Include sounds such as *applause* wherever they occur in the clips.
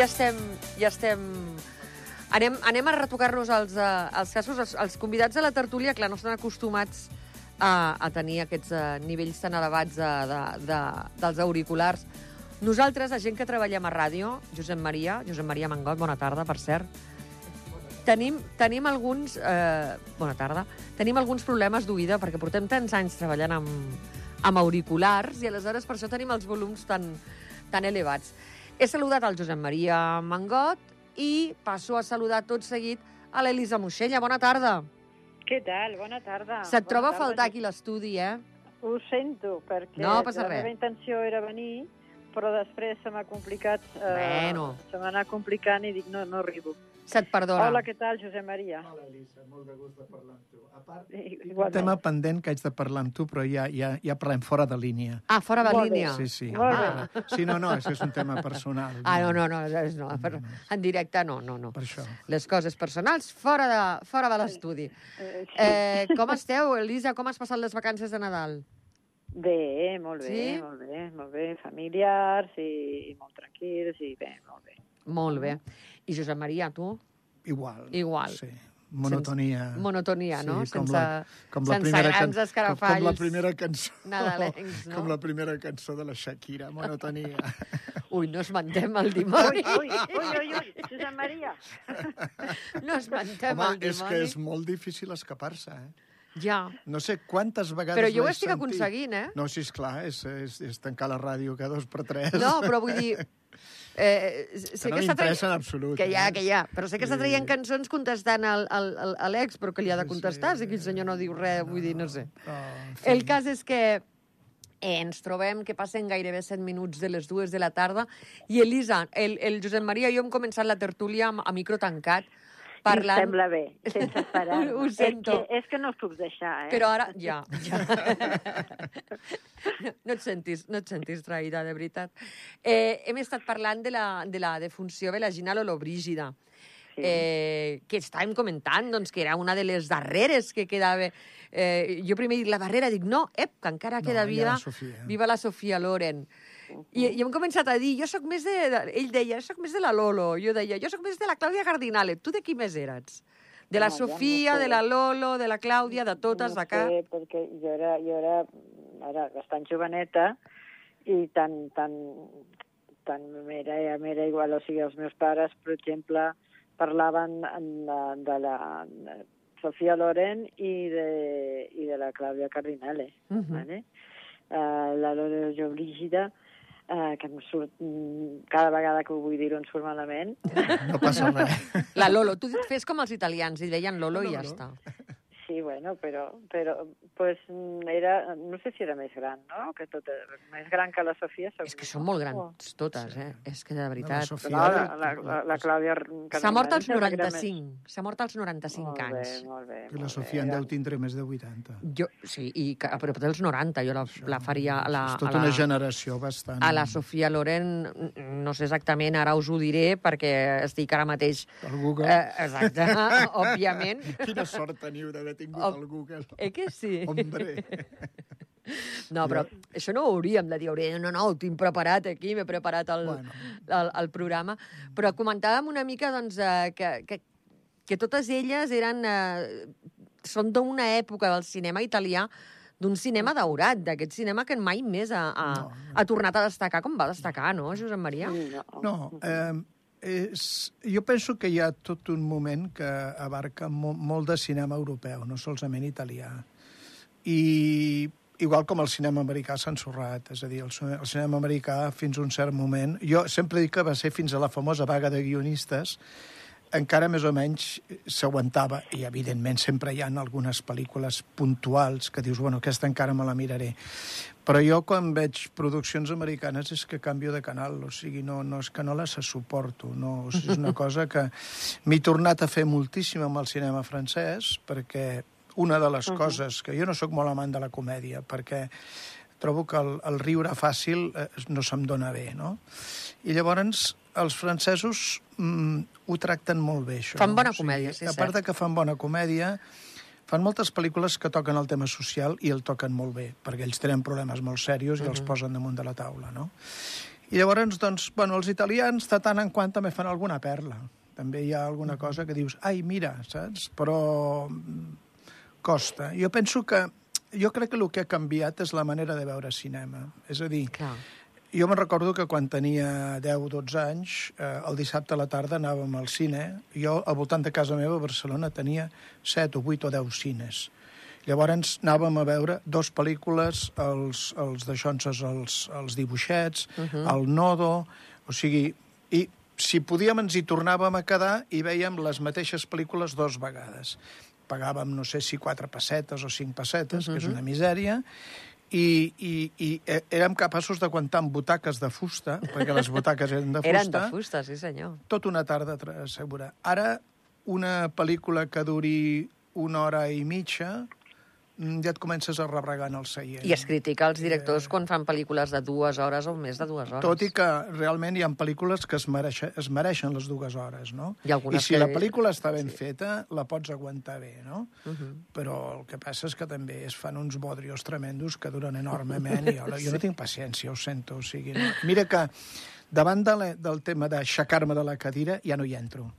ja estem... Ja estem... Anem, anem a retocar-nos els, uh, els casos. Els, els convidats a la tertúlia, clar, no estan acostumats a, a tenir aquests uh, nivells tan elevats de, de, de, dels auriculars. Nosaltres, la gent que treballem a ràdio, Josep Maria, Josep Maria Mangot, bona tarda, per cert, tenim, tenim alguns... Eh, bona tarda. Tenim alguns problemes d'oïda, perquè portem tants anys treballant amb, amb auriculars, i aleshores per això tenim els volums tan, tan elevats. He saludat al Josep Maria Mangot i passo a saludar tot seguit a l'Elisa Moixella. Bona tarda. Què tal? Bona tarda. Se't Bona troba a tarda. faltar aquí l'estudi, eh? Ho sento, perquè No la res. meva intenció era venir, però després se m'ha complicat... Eh, Bueno. Se m'ha anat complicant i dic, no, no arribo. Se't perdona. Hola, què tal, Josep Maria? Hola, Elisa, molt de gust de parlar amb tu. A part, I- tinc un igualment. tema pendent que haig de parlar amb tu, però ja, ja, ja parlem fora de línia. Ah, fora de Molt bé. línia. Sí, sí. Molt bé. Ah. Sí, no, no, això és un tema personal. Ah, no, no, no, és no, per, en directe no, no, no. Per això. Les coses personals fora de, fora de l'estudi. Eh, sí. Eh, com esteu, Elisa? Com has passat les vacances de Nadal? Bé, molt bé, Sí? molt bé, molt bé. Familiars i, i molt tranquils i bé, molt bé. Molt bé. I Josep Maria, tu? Igual. Igual. Sí. Monotonia. Monotonia, no? Sí, com sense la, com la sense primera grans can- escarafalls Com, com la primera cançó. nadalencs, no? Com la primera cançó de la Shakira, Monotonia. *laughs* Ui, no esmentem el dimoni. ui, ui, ui, ui, Josep Maria! *laughs* No esmentem Home, el dimoni. és que és molt difícil escapar-se, eh? Ja. No sé quantes vegades Però jo ho estic sentit. aconseguint, eh? No, sí, esclar, és, és, és tancar la ràdio cada dos per tres. No, però vull dir... *laughs* Eh, sé que no m'interessa en absolut. Que hi ha, eh? que hi ha. Però sé que està traient cançons contestant al, al, al, a l'ex, però que li ha de contestar. Si aquí el senyor no diu res, vull dir, no sé. Fi. El cas és que eh, ens trobem que passen gairebé 7 minuts de les dues de la tarda i Elisa, el, el Josep Maria i jo hem començat la tertúlia a micro tancat parlant... Em sembla bé, sense parar. *laughs* Ho sento. És que, és que no us puc deixar, eh? Però ara, ja, *laughs* ja. No, no et sentis, no et sentis traïda, de veritat. Eh, hem estat parlant de la, de la defunció vaginal olobrígida, Sí. eh, que estàvem comentant doncs, que era una de les darreres que quedava... Eh, jo primer dic la darrera, dic no, ep, que encara No, queda viva, la Sofia. viva la Sofia Loren. I, I hem començat a dir, jo sóc més de... ell deia, sóc més de la Lolo. Jo deia, jo sóc més de la Clàudia Cardinale. Tu de qui més eres? De la No, ja no Sofia, sé. de la Lolo, de la Clàudia, de totes, no de cap? sé, perquè jo era, jo era, era bastant joveneta i tan, tan, tan m'era m'era igual. O sigui, els meus pares, per exemple, parlaven en- de, de la de Sofia Loren i de, i de la Clàudia Cardinale. Mhm. vale? Uh, la Jo Brígida, uh, que em surt, mm, cada vegada que ho vull dir-ho em surt malament. No passa res. La Lolo. Tu fes com els italians, i deien Lolo i ja està. Sí, bueno, però, però pues, era, no sé si era més gran, no? Que tot, més gran que la Sofia. És que són molt grans totes, eh? És que de La veritat... Sofia- No, la, la, la, la Clàudia... S'ha mort als Cardinal, em sembla que era 95. S'ha mort als 95 Molt bé, anys. molt bé. I la molt Sofia bé. en deu tindre més de 80. Jo, sí, i que, a prop dels 90. Jo la, la faria a la, és a tota la, una generació bastant... a la Sofia Loren, no sé exactament, ara us ho diré, perquè estic ara mateix... Al Google. Eh, exacte, *laughs* òbviament. Quina sort teniu d'haver tingut Oh. el Google. Eh que sí? Hombre. No, però això no ho hauríem de dir. Hauríem, no, no, ho tinc preparat aquí, m'he preparat el, Bueno. el, el programa. Però comentàvem una mica doncs, eh, que, que, que totes elles eren, eh, són d'una època del cinema italià d'un cinema daurat, d'aquest cinema que mai més ha, ha, No, ha tornat a destacar com va destacar, no, Josep Maria? No, No, eh, és, jo penso que hi ha tot un moment que abarca mo, molt de cinema europeu, no solament italià. I igual com el cinema americà s'ha ensorrat, és a dir, el, el cinema americà fins a un cert moment... Jo sempre dic que va ser fins a la famosa vaga de guionistes, encara més o menys s'aguantava, i evidentment sempre hi ha algunes pel·lícules puntuals que dius, bueno, aquesta encara me la miraré. Però jo quan veig produccions americanes és que canvio de canal, o sigui, no, no és que no les suporto, no, o sigui, és una *laughs* cosa que m'he tornat a fer moltíssim amb el cinema francès, perquè una de les uh -huh. coses, que jo no sóc molt amant de la comèdia, perquè trobo que el, el riure fàcil eh, no se'm dona bé, no? I llavors els francesos mm, ho tracten molt bé, això. Fan bona O sigui, comèdia, sí, A part cert. de que fan bona comèdia, fan moltes pel·lícules que toquen el tema social i el toquen molt bé, perquè ells tenen problemes molt serios i els posen damunt de la taula, no? I llavors, doncs, bueno, els italians de tant en quant també fan alguna perla. També hi ha alguna cosa que dius, ai, mira, saps? Però mm, costa. Jo penso que... Jo crec que el que ha canviat és la manera de veure cinema. És a dir, Clar. Jo me'n recordo que quan tenia 10-12 anys, eh, el dissabte a la tarda anàvem al cine. Jo, al voltant de casa meva, a Barcelona, tenia 7 o 8 o 10 cines. Llavors anàvem a veure dos pel·lícules, els, els de Johnson, els, els dibuixets, uh -huh. el Nodo, o sigui... I si podíem ens hi tornàvem a quedar i veiem les mateixes pel·lícules dos vegades. Pagàvem, no sé si quatre pessetes o cinc pessetes, uh -huh. que és una misèria, i, i, i eh, érem capaços d'aguantar amb butaques de fusta, perquè les butaques eren de fusta, *laughs* Eren de fusta, sí senyor. tot una tarda segura. Ara, una pel·lícula que duri una hora i mitja, ja et comences a rebregar en el seient. I es critica els directors quan fan pel·lícules de dues hores o més de dues hores. Tot i que realment hi ha pel·lícules que es, mereixen, es mereixen les dues hores, no? Algunes I si que- la pel·lícula està ben sí. feta, la pots aguantar bé, no? Uh -huh. Però el que passa és que també es fan uns bodrios tremendos que duren enormement i jo, jo no tinc paciència, ho sento. O sigui, no. Mira que davant de la, del tema d'aixecar-me de la cadira ja no hi entro.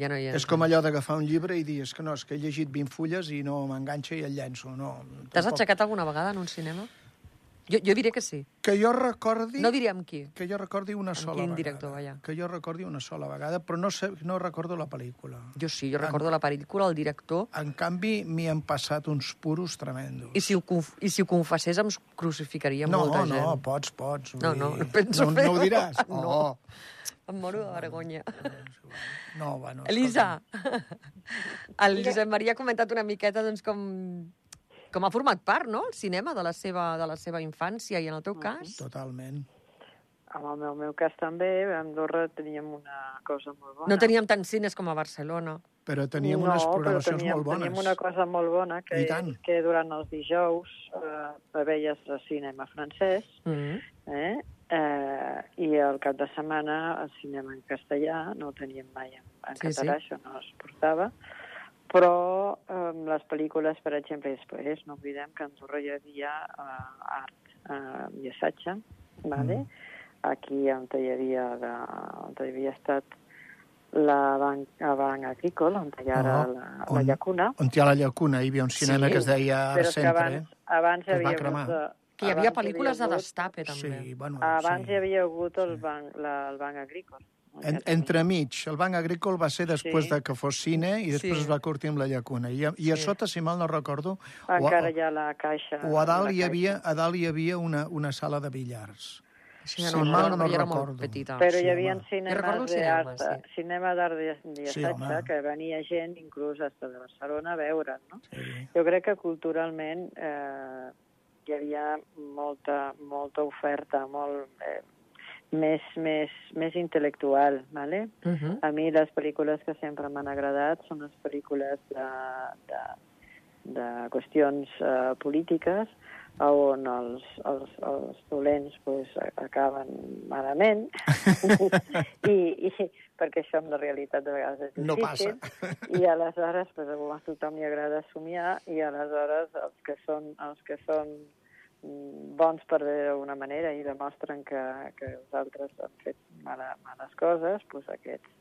Ja no hi ha... És com allò d'agafar un llibre i dir, és que no, és que he llegit 20 fulles i no m'enganxa i el llenço. No, T'has tampoc- aixecat alguna vegada en un cinema? Jo, jo diré que sí. Que jo recordi... No diré amb qui. Que jo recordi una sola quin vegada. director, vaja? Que jo recordi una sola vegada, però no, sé, no recordo la pel·lícula. Jo sí, jo recordo la pel·lícula, el director, En canvi, m'hi han passat uns puros tremendos. i si ho, conf i si ho confessés em crucificaria no, molta gent. no, pots, pots. vull No, no, no penso no, no fer-ho. ho diràs? *laughs* No. Em moro de vergonya. no, bueno, Elisa, el Josep Maria ha comentat una miqueta doncs, com, com ha format part, no?, el cinema de la seva, de la seva infància, i en el teu cas? Totalment. En el meu, meu cas també, a Andorra teníem una cosa molt bona. No teníem tants cines com a Barcelona. Però teníem no, unes però programacions teníem, molt bones. Teníem una cosa molt bona, que I tant. és que durant els dijous eh, veies el cinema francès, Mm -hmm. eh? Eh, i el cap de setmana el cinema en castellà, no ho teníem mai en, en Sí, català, sí. això no es portava, però eh, les pel·lícules, per exemple, després no oblidem que a Andorra hi havia eh, art eh, i assatge, vale? Mm. aquí on hi havia, de, on hi havia estat la banc, la banc agrícola, on hi ha ara Ah, la, la on- llacuna, On hi ha la llacuna, hi havia un cinema Sí, que es deia però Art és que Centre. abans, abans que es hi havia hagut... de- Que hi havia abans pel·lícules de hagut- destape, també. Sí, bueno, Abans sí. hi havia hagut el Sí. banc, la, el banc agrícola. En, entremig, el Banc Agrícola va ser després Sí. de que fos cine i després Sí. es va curtir amb la llacuna. I, a- i a Sí. sota, si mal no recordo, o Encara hi ha la caixa. o a dalt hi havia, caixa. a dalt hi havia una, una sala de billars. Si no, mal no, no recordo. molt petita. Però Sí, hi havia home. El cinemes cinema, d'art, sí. cinema d'art Sí, home. que venia gent inclús des de Barcelona a veure'n, no? Sí. Jo crec que culturalment eh, hi havia molta, molta oferta, molt, eh, més, més, més intel·lectual, ¿vale? Uh -huh. A mi les pel·lícules que sempre m'han agradat són les pel·lícules de, de, de qüestions eh, polítiques on els, els, els dolents pues, acaben malament *laughs* *laughs* I, i perquè això amb la realitat de vegades és No difícil i aleshores pues, a tothom li agrada somiar i aleshores els que són, els que són mm, bons per d'una manera i demostren que, que els altres han fet mala, males coses, doncs aquests,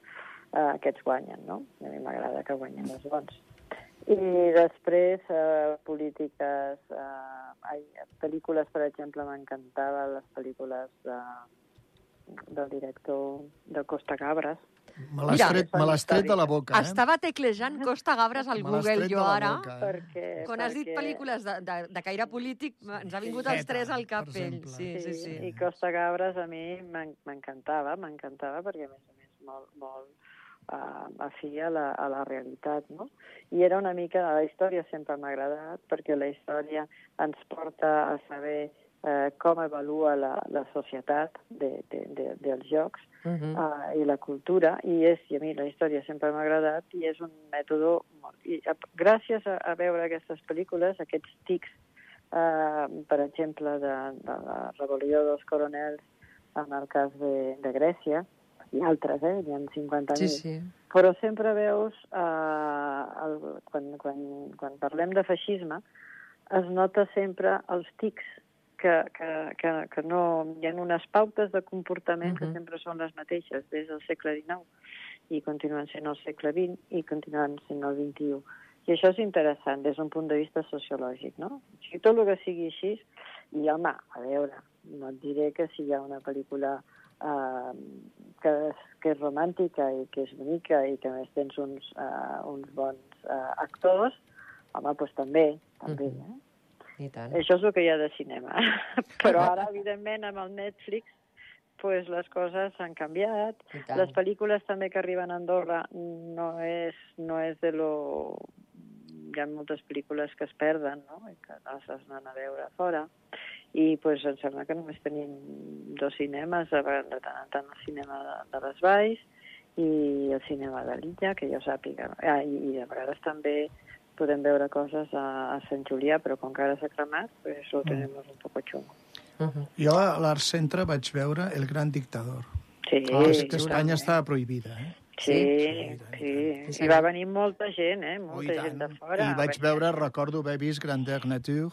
eh, aquests guanyen, no? A mi m'agrada que guanyen els bons. I després, eh, polítiques... Eh, ai, pel·lícules, per exemple, m'encantava les pel·lícules de, del director de Costa Cabres. Me l'has tret, me tret de la boca, eh? Estava teclejant Costa Gabres al *laughs* Google jo ara. boca, eh? Perquè, Quan has dit perquè- pel·lícules de, de, de caire polític, ens ha vingut els tres al cap ell. exemple. Sí, sí, sí. I Costa Cabres a mi m'en- m'encantava, m'encantava perquè a més a més molt, molt uh, afí a la, a la realitat, no? I era una mica, la història sempre m'ha agradat perquè la història ens porta a saber eh, com evalua la, la societat de, de, de, dels jocs Uh -huh. uh, i la cultura, i, és, i a mi la història sempre m'ha agradat, i és un mètode... molt- I, a, gràcies a, a veure aquestes pel·lícules, aquests tics, uh, per exemple, de, de la rebel·lió dels coronels en el cas de, de Grècia, i altres, eh? N'hi ha 50.000. Sí, sí. Però sempre veus, uh, el, quan, quan, quan parlem de feixisme, es nota sempre els tics que, que, que, que no... Hi ha unes pautes de comportament uh -huh. que sempre són les mateixes des del segle XIX i continuen sent el segle XX i continuen sent el XXI. I això és interessant des d'un punt de vista sociològic, no? O sigui, tot el que sigui així, i home, a veure, no et diré que si hi ha una pel·lícula eh, que, és, que és romàntica i que és bonica i que més tens uns, eh, uns bons eh, actors, home, doncs també, també, eh? I tant. Això és el que hi ha de cinema. *laughs* Però ara, evidentment, amb el Netflix, pues les coses han canviat. Les pel·lícules també que arriben a Andorra no és, no és de lo... Hi ha moltes pel·lícules que es perden, no? I que les has d'anar a veure a fora. I pues, em sembla que només tenim dos cinemes, de tant en tant el cinema de, de les Valls i el cinema de l'Illa, que jo sàpiga. Ah, i, I de vegades també podem veure coses a, a Sant Julià, però com que ara s'ha cremat, pues lo tenemos un poco chungo. Mhm. Jo a l'Art Centre vaig veure El gran dictador. Sí, Ah, és que a Espanya totalment. estava prohibida, eh? Sí, Sí, sí. sí. I va venir molta gent, eh? Oh, Molta i gent tant. de fora. I vaig veure, recordo haver vist Grandeur Nature,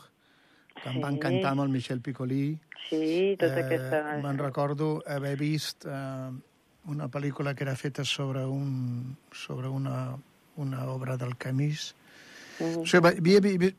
que em va Sí. encantar amb el Michel Piccoli. Sí, tota aquesta... Me'n recordo haver vist eh, una pel·lícula que era feta sobre, un, sobre una, una obra del Camus. Mhm. O sigui, va- havia, vi-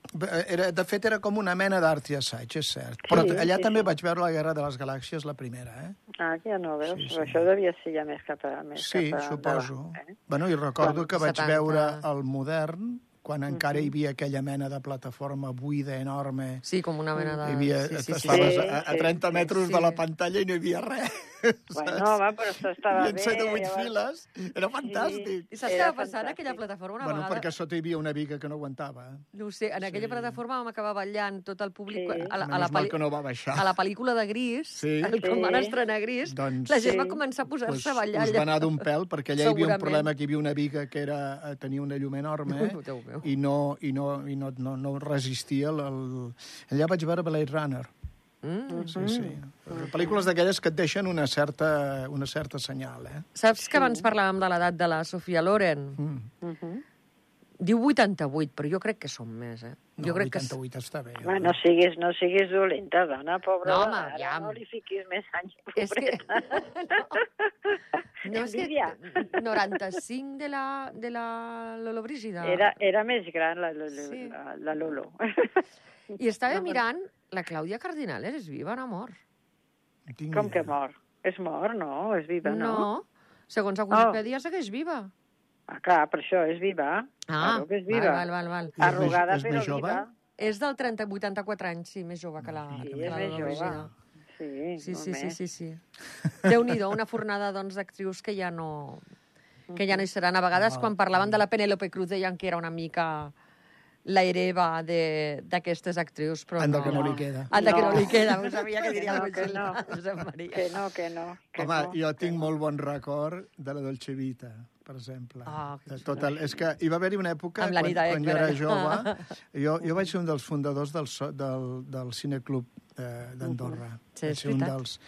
era, de fet, era com una mena d'art i assaig, és cert. Però Sí, allà sí, també sí. vaig veure La guerra de les galàxies, la primera, eh? Ah, ja no veus? Sí, Sí, sí. Això devia ser ja més cap a... Més Sí, cap a suposo. eh? Bueno, i recordo Quan- que vaig 70. veure el modern, quan encara Mhm. hi havia aquella mena de plataforma buida, enorme. Sí, com una mena de... Hi havia, sí, sí, sí. estaves Sí, a, a sí, 30 sí, metres sí. de la pantalla i no hi havia res. *laughs* Bueno, va, però això estava I en bé. 7 o 8 llavors- files. Era fantàstic. I saps què va passar en aquella plataforma una Bueno, vegada? perquè sota hi havia una viga que no aguantava. No ho sé, en aquella Sí. plataforma vam acabar ballant tot el públic Sí. a, la, a, la mal pel·li- que no va baixar. a la pel·lícula de Gris, Sí. el, quan Sí. van estrenar Gris, Doncs- la gent Sí. va començar a posar-se Pues, a ballar us va anar d'un pèl, perquè allà hi havia un problema, que hi havia una viga que era, eh, tenia una llum enorme *laughs* i no, i no, i no, no, no resistia. El, el... Allà vaig veure Blade Runner. Mm. Sí, sí. Pel·lícules d'aquelles que et deixen una certa, una certa senyal, eh? Saps que abans parlàvem de l'edat de la Sofia Loren? Mm. Mhm. Diu 88, però jo crec que són més, eh? No, jo crec que... 88 està bé. Va, no siguis, no siguis dolenta, dona, pobra. No, home, ara ja. No li fiquis més anys, *laughs* És que... pobreta. *laughs* No, és que Envidia. 95 de la, de la Lolo Brígida. Era, era més gran la, la, Sí. la, la Lolo. I estava No, no. mirant, la Clàudia Cardinales és viva o no mor? No tinc Com que mor? És mort, no? És viva, no? Segons la Oh. Wikipedia, segueix viva. Ah, clar, per això és viva. Ah, claro que és viva. val, val, val, val. I és Arrugada, és però més jove? viva. És del 30, 84 anys, sí, més jove que la, Sí, que és la més Lola jove. Sí, Sí, sí, sí, sí, sí. *laughs* Déu-n'hi-do, una fornada doncs, d'actrius que ja no que ja no hi seran. A vegades, Ah, quan parlaven de la Penélope Cruz, deien que era una mica la hereva de- d'aquestes actrius, però Anda no. que no li queda. Anda que no No. li queda, ho sabia que *laughs* diria No, el que no. *laughs* Maria. Que no, que no. Que Home, no, jo que tinc no. molt bon record de la Dolce Vita, per exemple. Ah, que de tot el, és que hi va haver-hi una època, Amb quan, quan jo era jove, *laughs* jo, jo vaig ser un dels fundadors del, so, del, del Cineclub eh, d'Andorra. Sí, és un veritat. dels...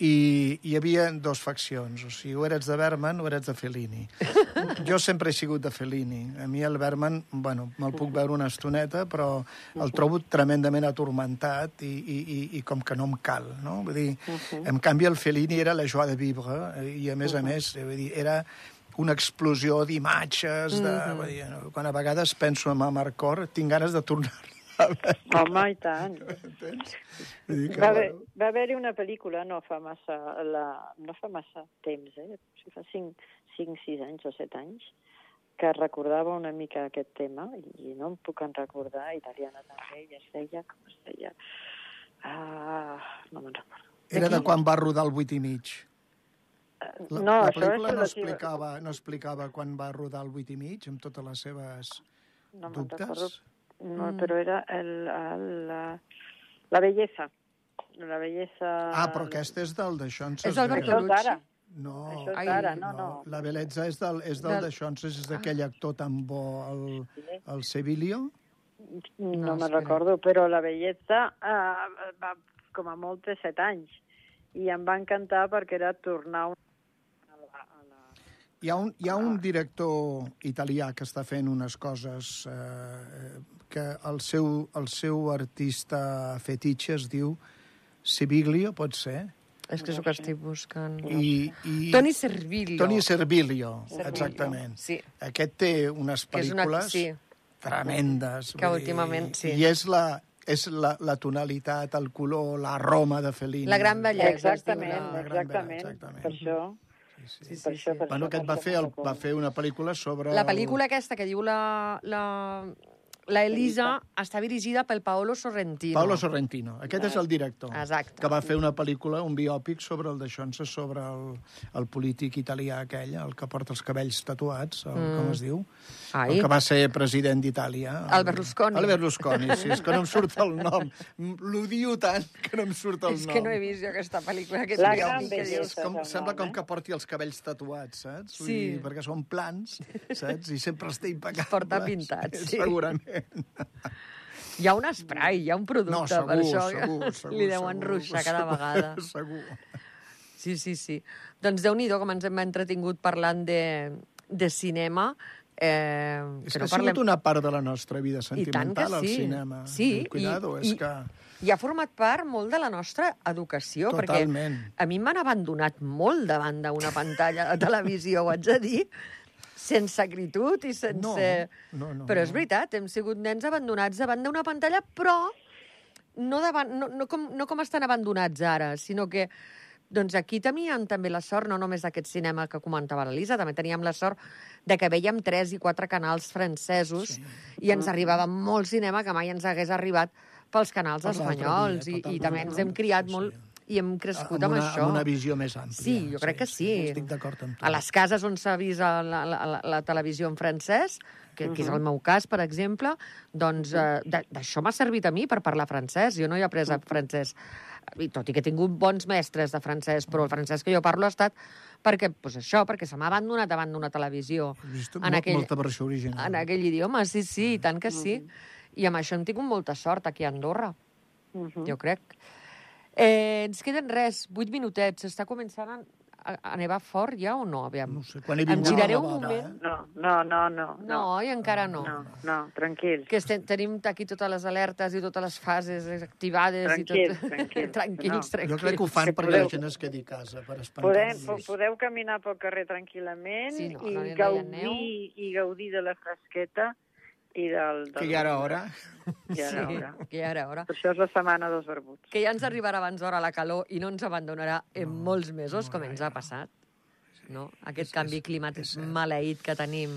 I hi havia dos faccions, o sigui, o eres de Berman o eres de Fellini. *laughs* jo sempre he sigut de Fellini. A mi el Berman, bueno, me'l puc veure una estoneta, però el trobo tremendament atormentat i, i, i, i com que no em cal, no? Vull dir, en canvi el Fellini era la joie de vivre eh, i a més a més, eh, vull dir, era una explosió d'imatges, de, vull dir, no? quan a vegades penso en Amarcor, tinc ganes de tornar a veure. Home, i tant. Entens? Vull dir que, Va haver- bueno, va haver-hi una pel·lícula no fa massa, la, no fa massa temps, eh? O sigui, fa 5, 5, 6 anys o 7 anys, que recordava una mica aquest tema, i no em puc en recordar, italiana també, i es deia, com es deia? Ah, no me'n recordo. Era de quan va rodar el 8 i mig. La, no, la pel·lícula no explicava, no explicava quan va rodar el 8 i mig, amb totes les seves no dubtes. no, Mm. però era el, el, la, la bellesa. La bellesa... Ah, però aquesta és del d'això. És el d'ara. No, Això és Ai, d'ara, no, no. La bellesa és del, és del Del- és d'aquell actor tan bo, el, el Sevilio. No, No, no me'n espera. recordo, però la bellesa eh, va com a molt té set anys. I em va encantar perquè era tornar a la, a la... Hi ha, un, hi ha un director italià que està fent unes coses eh, que el seu, el seu artista fetitxe es diu Sibiglio, pot ser? És que és el que estic buscant. I, i... Toni Servillo. Toni Servilio, Servillo, exactament. sí. Aquest té unes Que és una- pel·lícules sí. tremendes. Que vull últimament, sí. I és la, és la, la tonalitat, el color, la Roma de Fellini. La gran bellesa. Exactament, diu la- exactament. exactament. Per això... Sí, Sí, sí. per això, per Bueno, això, aquest per va fer, el, va fer una pel·lícula sobre... La pel·lícula aquesta que diu la, la, la Elisa està dirigida pel Paolo Sorrentino. Paolo Sorrentino. Aquest és el director. Exacte. Que va fer una pel·lícula, un biòpic, sobre el deixant-se sobre el, el polític italià aquell, el que porta els cabells tatuats, el, mm. com es diu? Ai. El que va ser president d'Itàlia. El Berlusconi. El Berlusconi, sí, és que no em surt el nom. L'odio tant que no em surt el És nom. que no he vist jo aquesta pel·lícula. Aquest La biòpic gran que bellesa. És com, és el sembla nom, com eh? que porti els cabells tatuats, saps? Vull Sí. dir, perquè són plans, saps? I sempre està impecable. porta pintats, *laughs* sí. Segurament. Hi ha un spray, hi ha un producte No, segur, per això. segur, *laughs* segur. Li deuen ruixar cada vegada. *laughs* Segur. Sí, sí, sí. Doncs déu-n'hi-do com ens hem entretingut parlant de, de cinema. Eh, És que que no ha sigut parlem... una part de la nostra vida I sentimental, el sí. cinema. Sí, I, cuidado, i, és que... i ha format part molt de la nostra educació, Totalment. perquè a mi m'han abandonat molt davant d'una pantalla de televisió, ho haig de dir, sense acritud i sense... No, no, no, però és veritat, hem sigut nens abandonats davant d'una pantalla, però no, davant, no, no, com, no com estan abandonats ara, sinó que doncs aquí teníem també la sort, no només d'aquest cinema que comentava l'Elisa, també teníem la sort de que veiem tres i quatre canals francesos sí. i ens arribava molt cinema que mai ens hagués arribat pels canals Per espanyols dia, i, i també ens hem criat molt i hem crescut amb, amb, una, això. amb una visió més àmplia. Sí, jo crec que sí. Estic d'acord amb tu. A les cases on s'ha vist la, la, la, la televisió en francès, que, que és el meu cas, per exemple, doncs eh, d'això m'ha servit a mi per parlar francès. Jo no he après francès, i tot i que he tingut bons mestres de francès, però el francès que jo parlo ha estat perquè, doncs això, perquè se m'ha abandonat davant d'una televisió vist en molt, aquell, molta versió original. en aquell idioma. Sí, sí, i tant que sí. I amb això hem tingut molta sort aquí a Andorra, Mhm. jo crec. Eh, ens queden res, vuit minutets. Està començant a, a, a nevar fort ja o no? Aviam. No sé, quan he Em vingut giraré a un moment. Eh? No, no, no, no. No, i encara no. No, no, tranquils. Que estem, tenim aquí totes les alertes i totes les fases activades Tranquils, i tot... tranquils. *laughs* tranquils, No. tranquils. Jo crec que ho fan Que perquè la podeu- gent es quedi a casa, per Podem, espantar-los. po- podeu caminar pel carrer tranquil·lament Sí, no, i, no gaudir, i gaudir de la fresqueta i del... del Que ja era hora. Ja era sí, hora. que ja era hora. Per això és la setmana dels barbuts. Que ja ens arribarà abans d'hora la calor i no ens abandonarà en molts mesos, com ens ha passat. No? Aquest canvi climàtic maleït que tenim.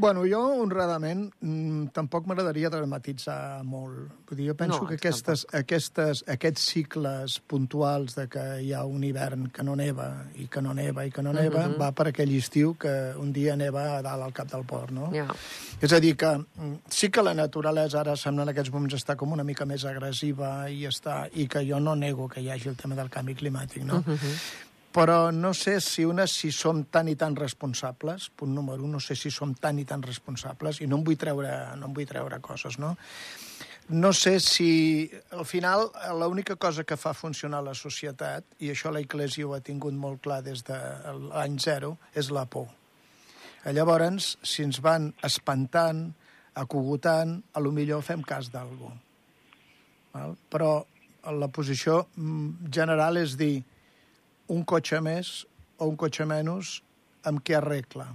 Bueno, jo, honradament, mm, tampoc m'agradaria dramatitzar molt. Vull dir, jo penso No, que aquestes, aquestes, aquests cicles puntuals de que hi ha un hivern que no neva i que no neva i que no neva, Mhm. va per aquell estiu que un dia neva a dalt al cap del port, no? Ja. És a dir, que mm, sí que la naturalesa ara sembla en aquests moments està com una mica més agressiva i, està, i que jo no nego que hi hagi el tema del canvi climàtic, no? Mhm. Però no sé si una, si som tan i tan responsables, punt número un, no sé si som tan i tan responsables, i no em vull treure, no em vull treure coses, no? No sé si, al final, l'única cosa que fa funcionar la societat, i això la Iglesia ho ha tingut molt clar des de l'any zero, és la por. Llavors, si ens van espantant, acogotant, a lo millor fem cas d'algú. Però la posició mm, general és dir un cotxe més o un cotxe menys amb què arregla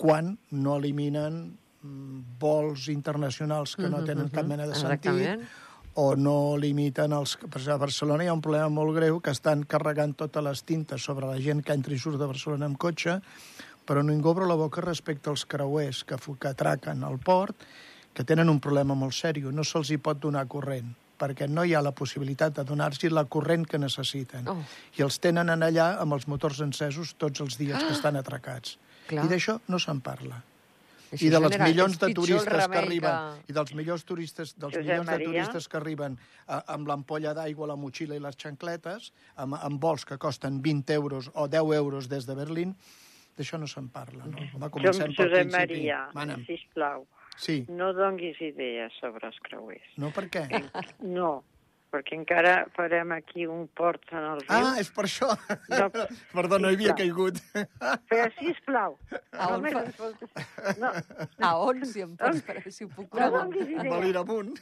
quan no eliminen mm, vols internacionals que no tenen cap mena de sentit Exactament. o no limiten els... Per exemple, a Barcelona hi ha un problema molt greu que estan carregant totes les tintes sobre la gent que entra i surt de Barcelona amb cotxe, però ningú obre la boca respecte als creuers que, que atraquen al port, que tenen un problema molt sèrio. No se'ls hi pot donar corrent, perquè no hi ha la possibilitat de donar-los la corrent que necessiten. Oh. I els tenen en allà amb els motors encesos tots els dies que estan atracats. Clar. I d'això no se'n parla. Això I de les milions de turistes que arriben i dels millors turistes dels Josep milions de Maria. turistes que arriben a, amb l'ampolla d'aigua, la motxilla i les xancletes, amb, amb vols que costen 20 euros o 10 euros des de Berlín, d'això no se'n parla. No? Va, Jo, comencem pel Josep principi. Maria, Mana'm. sisplau, Sí. no donguis idees sobre els creuers. No, per què? No, perquè encara farem aquí un port en el riu. Ah, és per això. No, Perdó, no hi havia caigut. Però, sisplau. A on Només fa- No, A on, si em pots, per, si ho puc no Amb idea. l'Iramunt.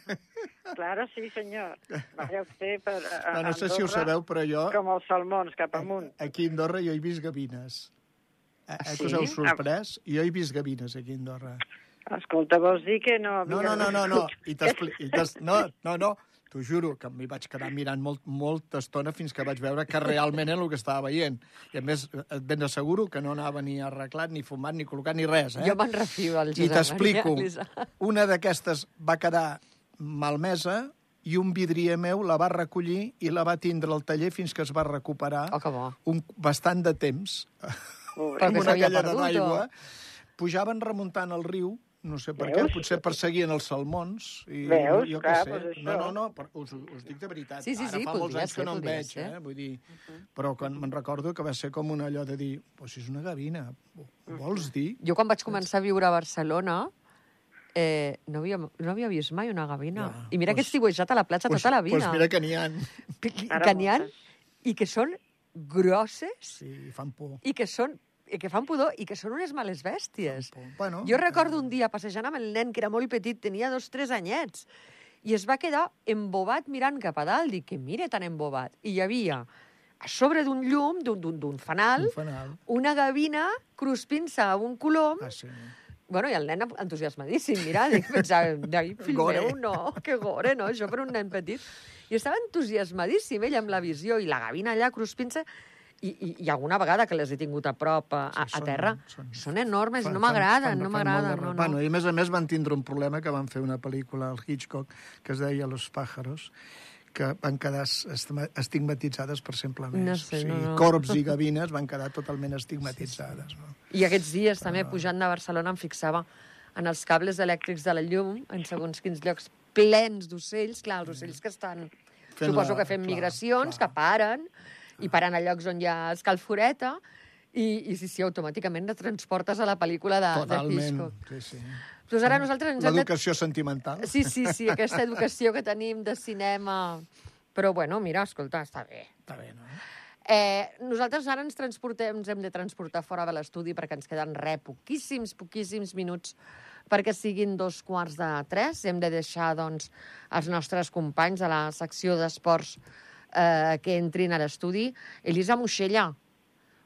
Claro, sí, senyor. Vaya usted per a, No, no sé si ho sabeu, però jo, Com els salmons, cap amunt. aquí a Andorra, jo he vist gavines. Eh, Ah, eh, sí? que us heu sorprès? Jo he vist gavines aquí a Andorra. Escolta, vols dir que no... No, no, no, no, no. I i no, no, no. T'ho juro, que m'hi vaig quedar mirant molt, molta estona fins que vaig veure que realment era el que estava veient. I a més, et ben asseguro que no anava ni arreglat, ni fumat, ni col·locat, ni res, eh? Jo me'n refio I Josep t'explico. Maria Elisa. *laughs* Una d'aquestes va quedar malmesa i un vidrier meu la va recollir i la va tindre al taller fins que es va recuperar Oh, que bo. un, bastant de temps Pobre. Però *laughs* amb que una galleda perdut, d'aigua. o? Pujaven remuntant el riu, no sé per Veus? què, potser perseguien els salmons. I Veus? Jo Clar, què sé. doncs. No, no, no, però us, us dic de veritat. Sí, sí, sí, Ara fa molts anys ser, que no podria veig, ser. eh? Vull dir, però quan me'n recordo que va ser com un allò de dir, pues és una gavina, ho vols dir? Jo quan vaig començar a viure a Barcelona eh, no, havia, no havia vist mai una gavina. Ja, I mira que he pues- estiuejat a la platja Pues, tota la vida. Pues mira que n'hi ha. que, que, n'hi ha i que són grosses Sí, fan por. i que són que fan pudor i que són unes males bèsties. Bueno, Jo recordo un dia passejant amb el nen, que era molt petit, tenia dos, tres anyets, i es va quedar embobat mirant cap a dalt. Dic, que mire tan embobat. I hi havia, a sobre d'un llum, d'un- d'un d'un fanal, Un fanal. una gavina cruspint-se a un colom. Ah, sí. Bueno, i el nen entusiasmadíssim, mira, dic, pensava, David, *laughs* fill Gore. meu, no, que gore, no, això per un nen petit. I estava entusiasmadíssim ell amb la visió, i la gavina allà cruspint-se, i, i, i alguna vegada que les he tingut a prop a, a, Sí, a són- terra, són- són enormes, Fan- no m'agraden, no m'agraden, no, no. Bueno, I a més a més van tindre un problema que van fer una pel·lícula al Hitchcock que es deia Los pájaros que van quedar estigmatitzades per sempre més. No sé, o sigui, no, no. Corbs i gavines van quedar totalment estigmatitzades. No? I aquests dies, també, pujant de Barcelona, em fixava en els cables elèctrics de la llum, en segons quins llocs, plens d'ocells. Clar, els ocells que estan... Fent suposo la- que fent clar, migracions, clar. que paren, i paren a llocs on hi ha escalforeta, i, i sí, sí, automàticament et transportes a la pel·lícula de, de Totalment. Hitchcock. Sí, sí. Doncs ara nosaltres ens hem de... L'educació sentimental. Sí, sí, sí, aquesta educació que tenim de cinema... Però, bueno, mira, escolta, està bé. Està bé, no? Eh, nosaltres ara ens transportem, ens hem de transportar fora de l'estudi perquè ens queden re, poquíssims, poquíssims minuts perquè siguin dos quarts de tres. Hem de deixar, doncs, els nostres companys de la secció d'esports eh, que entrin a l'estudi. Elisa Moixella,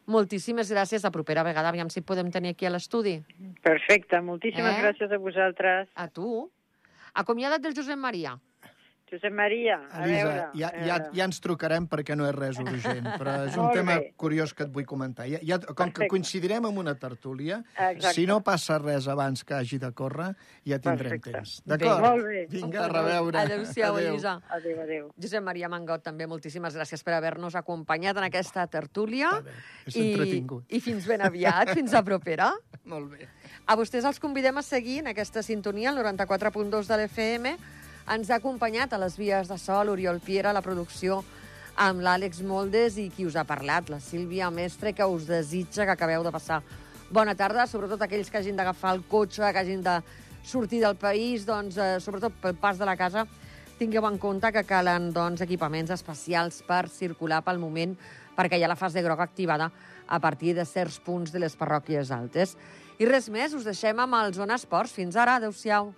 moltíssimes gràcies. La propera vegada, aviam si podem tenir aquí a l'estudi. Perfecte, moltíssimes Eh? gràcies a vosaltres. A tu. Acomiada't del Josep Maria. Josep Maria, a Elisa, veure... ja, ja, ja ens trucarem perquè no és res urgent, però és un *laughs* Molt tema bé. curiós que et vull comentar. Ja, ja, com que Perfecte. coincidirem amb una tertúlia, Exacte. si no passa res abans que hagi de córrer, ja tindrem Perfecte. temps. D'acord? Molt bé. Vinga, a reveure. Adéu-siau, Adéu. Elisa. Adéu, adéu. Josep Maria Mangot, també moltíssimes gràcies per haver-nos acompanyat en aquesta tertúlia. És entretingut. I fins ben aviat, fins a propera. *laughs* Molt bé. A vostès els convidem a seguir en aquesta sintonia, el 94.2 de l'FM. Ens ha acompanyat a les vies de sol Oriol Piera, la producció amb l'Àlex Moldes i qui us ha parlat, la Sílvia Mestre, que us desitja que acabeu de passar bona tarda, sobretot aquells que hagin d'agafar el cotxe, que hagin de sortir del país, doncs, eh, sobretot pel pas de la casa, tingueu en compte que calen doncs, equipaments especials per circular pel moment, perquè hi ha la fase groga activada a partir de certs punts de les parròquies altes. I res més, us deixem amb el Zona Esports. Fins ara, adeu-siau.